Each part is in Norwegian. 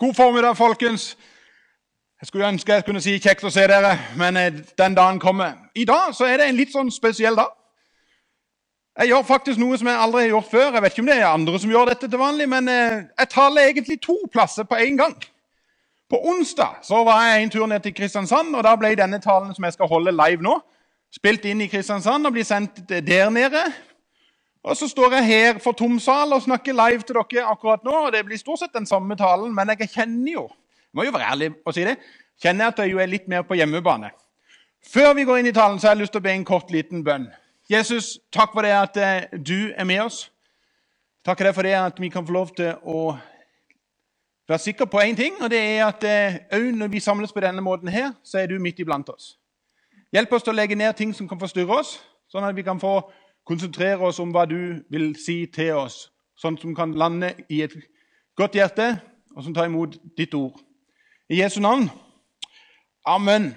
God formiddag, folkens. Jeg skulle ønske jeg kunne si kjekt å se dere, men eh, den dagen kommer. I dag så er det en litt sånn spesiell dag. Jeg gjør faktisk noe som jeg aldri har gjort før. Jeg vet ikke om det er andre som gjør dette til vanlig, men eh, jeg taler egentlig to plasser på én gang. På onsdag så var jeg en tur ned til Kristiansand, og da ble denne talen som jeg skal holde live nå, spilt inn i Kristiansand og blir sendt der nede. Og så står jeg her for tom sal og snakker live til dere akkurat nå. og Det blir stort sett den samme talen, men jeg kjenner jo jeg må jo være ærlig og si det, kjenner at jeg er litt mer på hjemmebane. Før vi går inn i talen, så har jeg lyst til å be en kort, liten bønn. Jesus, takk for det at eh, du er med oss. Takk for det at vi kan få lov til å være sikre på én ting, og det er at òg eh, når vi samles på denne måten her, så er du midt iblant oss. Hjelp oss til å legge ned ting som kan forstyrre oss, sånn at vi kan få konsentrere oss om hva du vil si til oss, sånn som kan lande i et godt hjerte, og som tar imot ditt ord. I Jesu navn. Amen.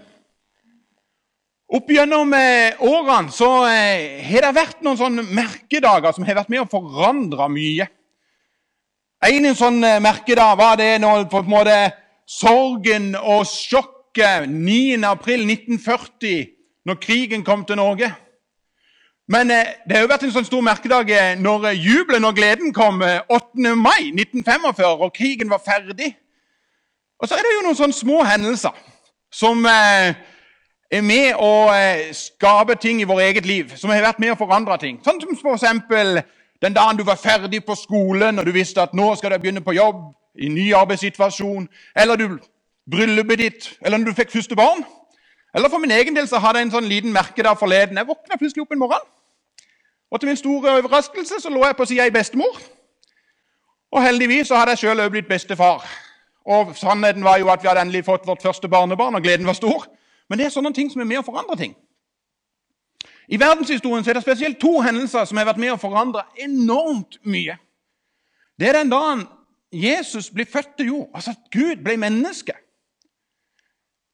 Opp gjennom eh, årene så eh, har det vært noen sånne merkedager som har vært med å forandre mye. En sånn eh, merkedag var det når på en måte sorgen og sjokket 9. april 1940, når krigen kom til Norge. Men eh, det har jo vært en sånn stor merkedag eh, når eh, jubelen og gleden kom 8. mai 1945, og krigen var ferdig. Og så er det jo noen sånne små hendelser som er med å skape ting i vårt eget liv, som har vært med å forandre ting. Sånn som f.eks. den dagen du var ferdig på skolen og du visste at nå skal du begynne på jobb i ny arbeidssituasjon, eller du bryllupet ditt, eller når du fikk første barn. Eller For min egen del så hadde jeg en sånn liten merke der forleden. Jeg våkna plutselig opp en morgen. Og til min store overraskelse så lå jeg på sida i bestemor. Og heldigvis så hadde jeg sjøl òg blitt bestefar. Og sannheten var jo at vi hadde endelig fått vårt første barnebarn, og gleden var stor. Men det er sånne ting som er med å forandre ting. I verdenshistorien så er det spesielt to hendelser som har vært med å forandre enormt mye. Det er den dagen Jesus blir født til jord, altså at Gud ble menneske.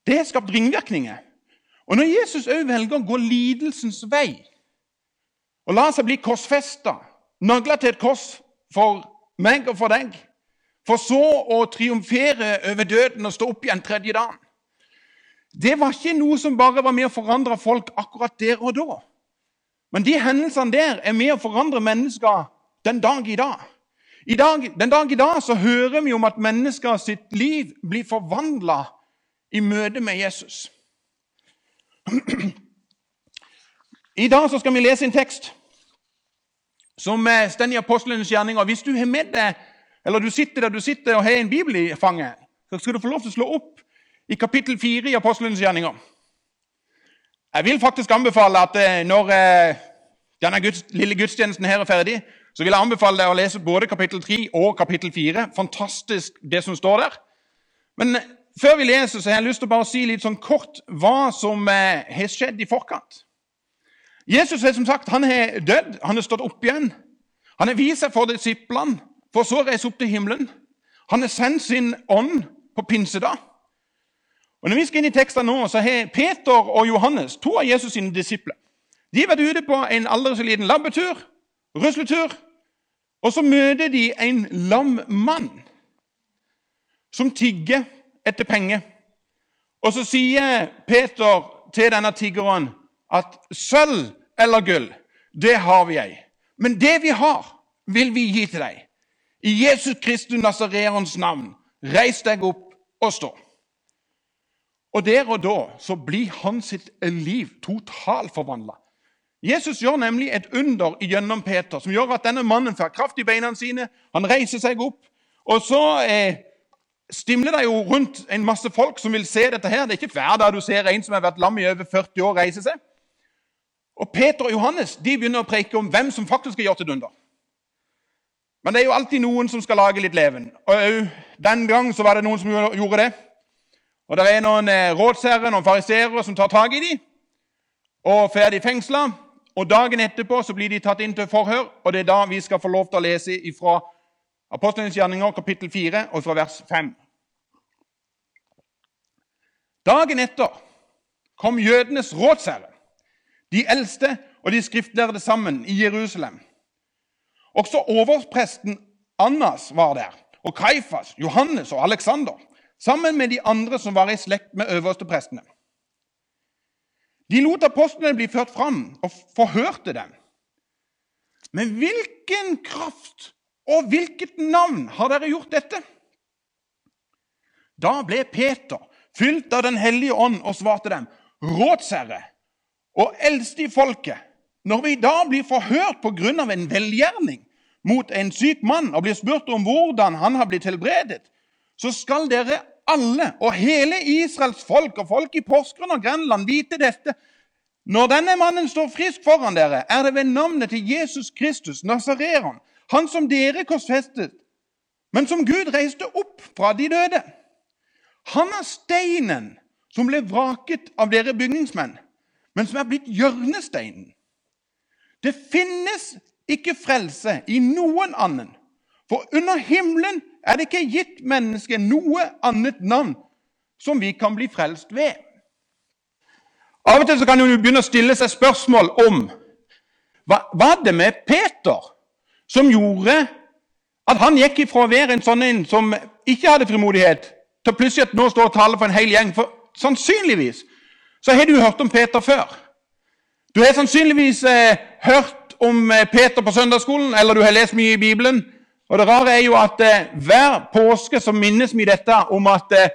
Det har skapt ringvirkninger. Og når Jesus òg velger å gå lidelsens vei og la seg bli korsfesta, nagla til et kors for meg og for deg, for så å triumfere over døden og stå opp igjen tredje dagen Det var ikke noe som bare var med å forandre folk akkurat der og da. Men de hendelsene der er med å forandre mennesker den dag i dag. I dag den dag i dag så hører vi om at mennesker sitt liv blir forvandla i møte med Jesus. I dag så skal vi lese en tekst som står i apostlenes gjerninger. Hvis du har med deg, eller du sitter der du sitter og har en bibel i fanget, så skal du få lov til å slå opp i kapittel 4 i apostlenes gjerninger. Jeg vil faktisk anbefale at eh, når eh, denne guds, lille gudstjenesten her er ferdig, så vil jeg anbefale deg å lese både kapittel 3 og kapittel 4. Fantastisk, det som står der. Men eh, før vi leser, så har jeg lyst til å bare si litt sånn kort hva som har skjedd i forkant. Jesus er som sagt, han er dødd, han har stått opp igjen. Han har vist seg for disiplene, for så å reise opp til himmelen. Han har sendt sin ånd på pinsedag. Og Når vi skal inn i teksten nå, så har Peter og Johannes, to av Jesus' sine disipler, de har vært ute på en aldri så liten labbetur, rusletur, og så møter de en lam mann som tigger etter penger. Og så sier Peter til denne tiggeren at sølv eller gull, det har vi ei. Men det vi har, vil vi gi til deg. I Jesus Kristus Nasareans navn, reis deg opp og stå. Og der og da så blir hans liv totalforvandla. Jesus gjør nemlig et under gjennom Peter som gjør at denne mannen får kraft i beina sine. Han reiser seg opp. Og så eh, stimler det jo rundt en masse folk som vil se dette. her. Det er ikke hver dag du ser en som har vært lam i over 40 år, reise seg. Og Peter og Johannes de begynner å preke om hvem som faktisk har gjort til under. Men det er jo alltid noen som skal lage litt leven. Og Den gang så var det noen som gjorde det. Og det er noen eh, rådsherrer noen fariseere som tar tak i dem og får de fengsla. Og Dagen etterpå så blir de tatt inn til forhør, og det er da vi skal få lov til å lese fra Apostelens gjerninger, kapittel 4, og fra vers 5. Dagen etter kom jødenes rådsherre de eldste og de skriftlærde sammen i Jerusalem. Også overpresten Annas var der, og Kaifas, Johannes og Aleksander, sammen med de andre som var i slekt med øversteprestene. De lot apostlene bli ført fram og forhørte dem. Men hvilken kraft og hvilket navn har dere gjort dette? Da ble Peter fylt av Den hellige ånd og svarte dem, rådsherre og eldste i folket, når vi da blir forhørt av en velgjerning mot en syk mann og blir spurt om hvordan han har blitt helbredet, så skal dere alle og hele Israels folk og folk i Porsgrunn og Grenland vite dette. Når denne mannen står frisk foran dere, er det ved navnet til Jesus Kristus, Nasareron, han som dere korsfestet, men som Gud reiste opp fra de døde. Han er steinen som ble vraket av dere bygningsmenn, men som er blitt hjørnesteinen. Det finnes ikke frelse i noen annen, for under himmelen er det ikke gitt mennesket noe annet navn som vi kan bli frelst ved. Av og til kan man begynne å stille seg spørsmål om hva var det med Peter som gjorde at han gikk ifra å være en sånn en som ikke hadde frimodighet, til plutselig at nå står og taler for en hel gjeng. For sannsynligvis så har du hørt om Peter før. Du har sannsynligvis eh, hørt om eh, Peter på søndagsskolen, eller du har lest mye i Bibelen. Og Det rare er jo at eh, hver påske så minnes vi dette om at eh,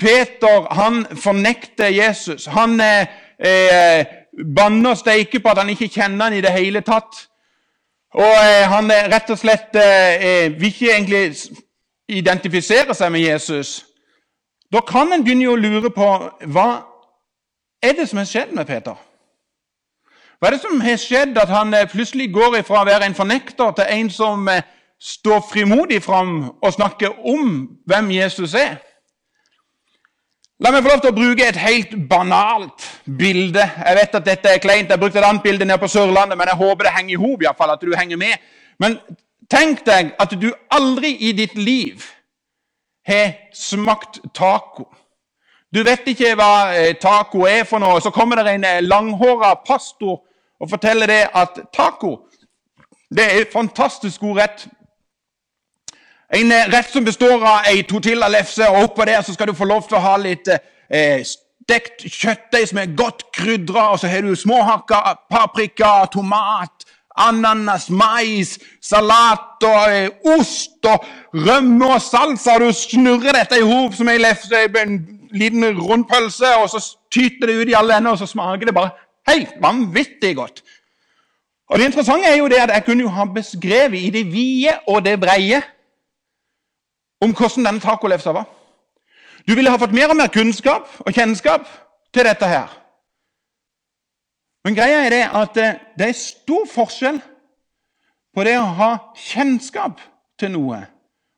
Peter han fornekter Jesus. Han eh, eh, banner og steiker på at han ikke kjenner han i det hele tatt. Og eh, han rett og slett vil ikke egentlig identifisere seg med Jesus. Da kan en begynne å lure på hva er det som har skjedd med Peter. Hva er det som har skjedd at han eh, plutselig går fra å være en fornekter til en som eh, står frimodig fram og snakker om hvem Jesus er? La meg få lov til å bruke et helt banalt bilde. Jeg vet at dette er kleint. Jeg brukte et annet bilde nede på Sørlandet, men jeg håper det henger i hop, at du henger med. Men tenk deg at du aldri i ditt liv har smakt taco. Du vet ikke hva eh, taco er for noe. Så kommer det en eh, langhåra pastor og forteller det at taco det er en fantastisk god rett. En eh, rett som består av ei tortillalefse, og oppå der så skal du få lov til å ha litt eh, stekt kjøttdeig som er godt krydra, og så har du småhakka paprika, tomat, ananas, mais, salat og eh, ost og rømme og salsa. og Du snurrer dette i hop som ei lefse, en liten rundpølse, og så tyter det ut i alle ender, og så smaker det bare helt vanvittig godt. Og Det interessante er jo det at jeg kunne jo ha beskrevet i det vide og det breie om hvordan denne tacolefsa var. Du ville ha fått mer og mer kunnskap og kjennskap til dette her. Men greia er det at eh, det er stor forskjell på det å ha kjennskap til noe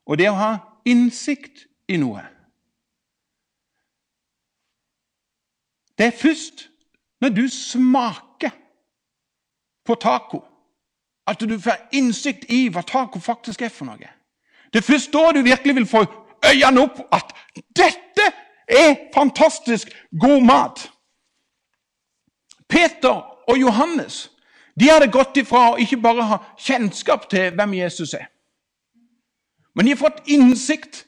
og det å ha innsikt i noe. Det er først når du smaker på taco, at du får innsikt i hva taco faktisk er for noe. Det er først da du virkelig vil få øynene opp at dette er fantastisk god mat. Peter og Johannes de hadde gått ifra å ikke bare ha kjennskap til hvem Jesus er, men de har fått innsikt.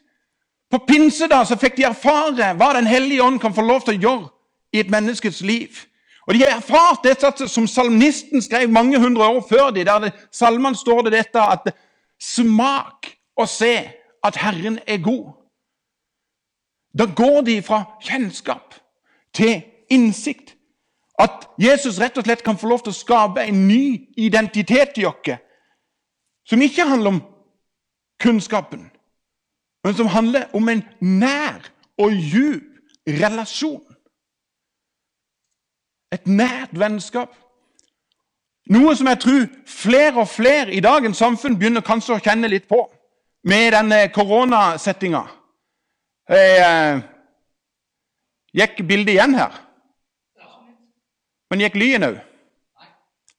På pinsedag så fikk de erfare hva Den hellige ånd kan få lov til å gjøre i et menneskes liv. Og De har erfart det som salmisten skrev mange hundre år før de, der salmen står det dette at smak og se at Herren er god. Da går de fra kjennskap til innsikt. At Jesus rett og slett kan få lov til å skape en ny identitet i oss, som ikke handler om kunnskapen, men som handler om en nær og djup relasjon. Et nært vennskap. Noe som jeg tror flere og flere i dagens samfunn begynner kanskje å kjenne litt på med denne koronasettinga. Eh, gikk bildet igjen her? Men gikk lyen òg?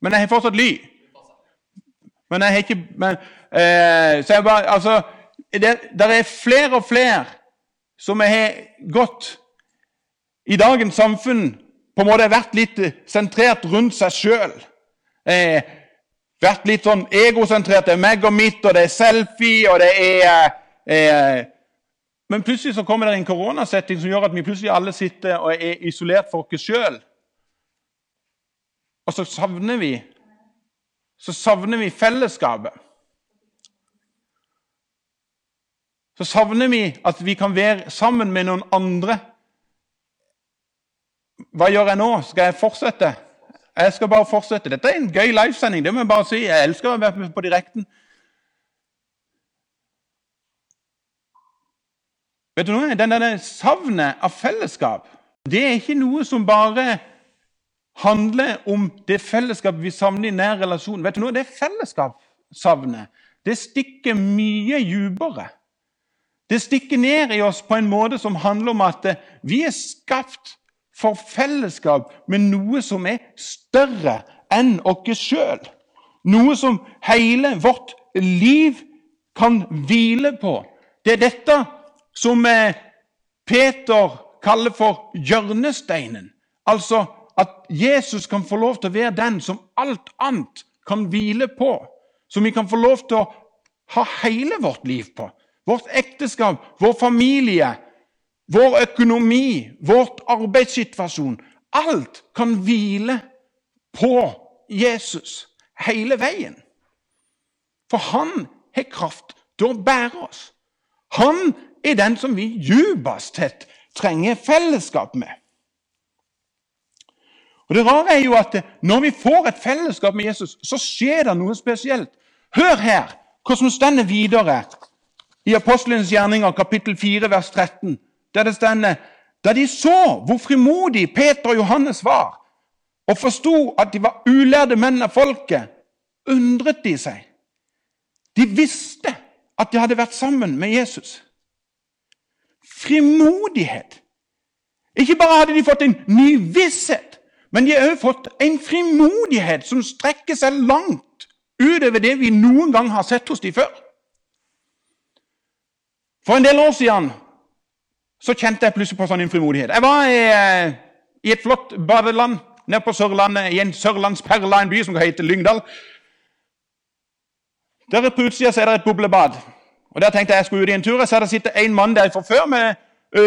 Men jeg har fortsatt ly. Men jeg har ikke men, eh, Så jeg bare Altså det er flere og flere som har gått i dagens samfunn på en måte vært litt sentrert rundt seg sjøl. Eh, vært litt sånn egosentrert. Det er meg og mitt, og det er selfie, og det er Eh, men plutselig så kommer det en koronasetting som gjør at vi plutselig alle sitter og er isolert for oss sjøl. Og så savner vi så savner vi fellesskapet. Så savner vi at vi kan være sammen med noen andre. Hva gjør jeg nå? Skal jeg fortsette? Jeg skal bare fortsette. Dette er en gøy livesending. det må Jeg bare si. Jeg elsker å være på direkten. Vet du noe? Den savnet av fellesskap det er ikke noe som bare handler om det fellesskapet vi savner i nær relasjon. Vet du noe? Det fellesskapssavnet det stikker mye dypere. Det stikker ned i oss på en måte som handler om at vi er skapt for fellesskap med noe som er større enn oss sjøl. Noe som hele vårt liv kan hvile på. Det er dette som eh, Peter kaller for hjørnesteinen. Altså at Jesus kan få lov til å være den som alt annet kan hvile på. Som vi kan få lov til å ha hele vårt liv på. Vårt ekteskap, vår familie, vår økonomi, vårt arbeidssituasjon. Alt kan hvile på Jesus hele veien. For han har kraft til å bære oss. Han er den som vi djupest sett trenger fellesskap med. Og Det rare er jo at når vi får et fellesskap med Jesus, så skjer det noe spesielt. Hør her hva som stender videre i Apostelens gjerninger, kapittel 4, vers 13. Der det stender Da de så hvor frimodig Peter og Johannes var, og forsto at de var ulærde menn av folket, undret de seg. De visste at de hadde vært sammen med Jesus. Frimodighet. Ikke bare hadde de fått en ny visshet, men de har også fått en frimodighet som strekker seg langt utover det vi noen gang har sett hos dem før. For en del år siden så kjente jeg plutselig på sånn en frimodighet. Jeg var i, eh, i et flott badeland nede på Sørlandet, i en sørlandsperle, en by som heter Lyngdal. Der på utsida er det et boblebad. Og Der tenkte jeg jeg skulle ut i en tur. Jeg ser det sitter en mann der fra før med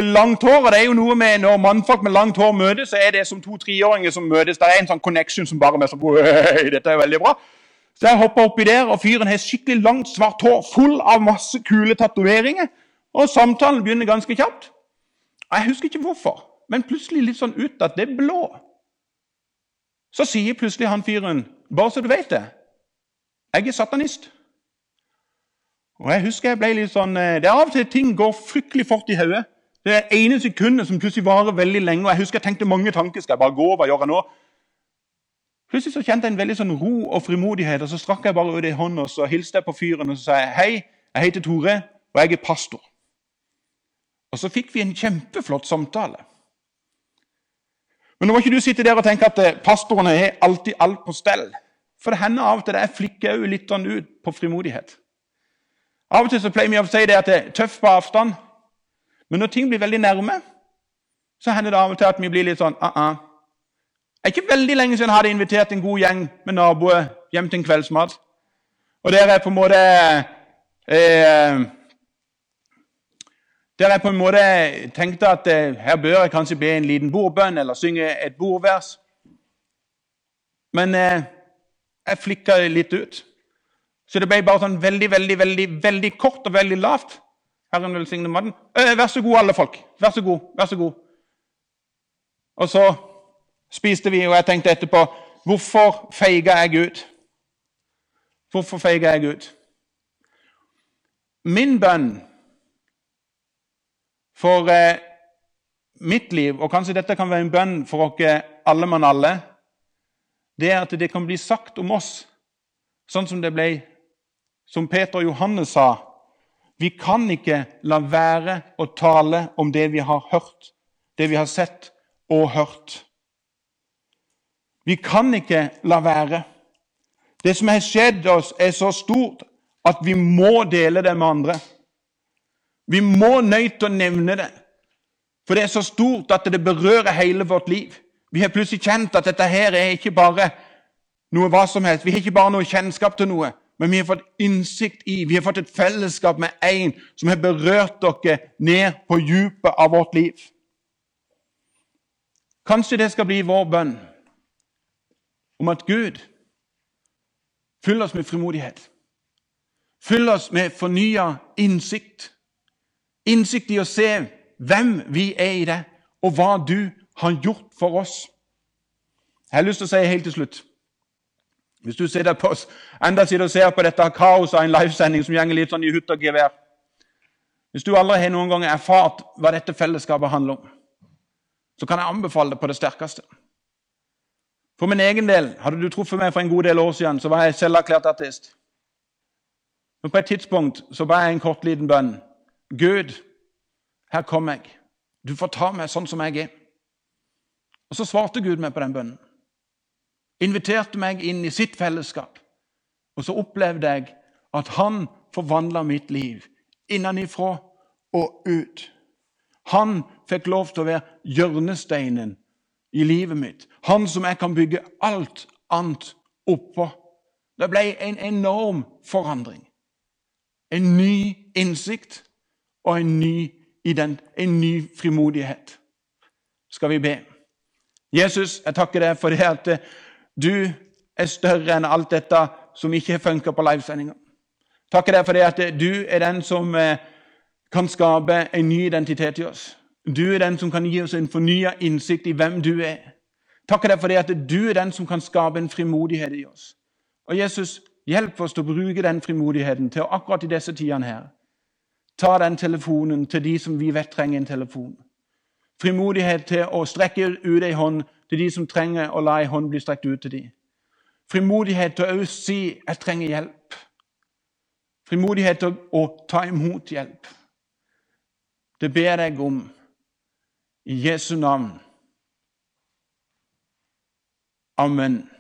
langt hår. og det er jo noe med Når mannfolk med langt hår møtes, så er det som to-treåringer som møtes. Det er en sånn connection som bare er så Dette er veldig bra. Så jeg hopper oppi der, og fyren har skikkelig langt, svart hår, full av masse kule tatoveringer. Og samtalen begynner ganske kjapt. Jeg husker ikke hvorfor, men plutselig litt sånn ut at det er blå. Så sier plutselig han fyren, bare så du vet det, jeg er satanist. Og jeg husker jeg ble litt sånn, eh, Det er av og til ting går fryktelig fort i hodet. Det er ene sekundet som plutselig varer veldig lenge. og Jeg husker jeg tenkte mange tanker. Skal jeg bare gå? Hva gjør jeg nå? Plutselig så kjente jeg en veldig sånn ro og frimodighet, og så strakk jeg bare ut ei hånd og så hilste jeg på fyren og så sa jeg, hei, jeg heter Tore, og jeg er pastor. Og så fikk vi en kjempeflott samtale. Men nå må ikke du sitte der og tenke at eh, pastorene har alltid alt på stell. For det hender av og til det flikker litt sånn ut på frimodighet. Av og til så pleier vi å si det at det er tøff på avstand. Men når ting blir veldig nærme, så hender det av og til at vi blir litt sånn uh -uh. Det er ikke veldig lenge siden jeg hadde invitert en god gjeng med naboer hjem til en kveldsmat. Og der er på en måte eh, Der jeg på en måte tenkte at eh, her bør jeg kanskje be en liten bordbønn eller synge et bordvers. Men eh, jeg flikka litt ut. Så det ble bare sånn veldig, veldig, veldig, veldig kort og veldig lavt. Herren velsigne maten. Vær så god, alle folk. Vær så god. Vær så god. Og så spiste vi, og jeg tenkte etterpå Hvorfor feiga jeg ut? Hvorfor feiga jeg ut? Min bønn for eh, mitt liv, og kanskje dette kan være en bønn for dere alle mann alle, det er at det kan bli sagt om oss, sånn som det ble, som Peter og Johannes sa vi kan ikke la være å tale om det vi har hørt, det vi har sett og hørt. Vi kan ikke la være. Det som har skjedd oss, er så stort at vi må dele det med andre. Vi må nøye å nevne det, for det er så stort at det berører hele vårt liv. Vi har plutselig kjent at dette her er ikke bare noe hva som helst. Vi har ikke bare noe kjennskap til noe. men vi har fått innsikt i, vi har fått et fellesskap med en som har berørt dere ned på djupet av vårt liv. Kanskje det skal bli vår bønn om at Gud fyller oss med frimodighet. Fyll oss med fornya innsikt. Innsikt i å se hvem vi er i det, og hva du har gjort for oss. Jeg har lyst til å si helt til slutt Hvis du sitter på, enda sitter og ser på dette kaoset av en livesending som går litt sånn i hutt og gevær Hvis du aldri har noen gang erfart hva dette fellesskapet handler om, så kan jeg anbefale det på det sterkeste. For min egen del, Hadde du truffet meg for en god del år siden, så var jeg selverklært ateist. Men på et tidspunkt så ba jeg en kort, liten bønn. Gud, her kommer jeg. Du får ta meg sånn som jeg er. Og Så svarte Gud meg på den bønnen. Inviterte meg inn i sitt fellesskap. Og så opplevde jeg at han forvandla mitt liv innenifra og ut. Han fikk lov til å være hjørnesteinen i livet mitt. Han som jeg kan bygge alt annet oppå. Det ble en enorm forandring. En ny innsikt og en ny, en ny frimodighet. Skal vi be? Jesus, jeg takker deg for det at du er større enn alt dette som ikke funka på livesendinga. Takker deg for det at du er den som eh, kan skape en ny identitet i oss. Du er den som kan gi oss en fornya innsikt i hvem du er. Takker deg for det at du er den som kan skape en frimodighet i oss. Og Jesus, hjelp oss til å bruke den frimodigheten til akkurat i disse tidene her. Ta den telefonen til de som vi vet trenger en telefon. Frimodighet til å strekke ut ei hånd til de som trenger å la ei hånd bli strekt ut til dem. Frimodighet til å si 'jeg trenger hjelp'. Frimodighet til å ta imot hjelp. Det ber jeg deg om i Jesu navn. Amen.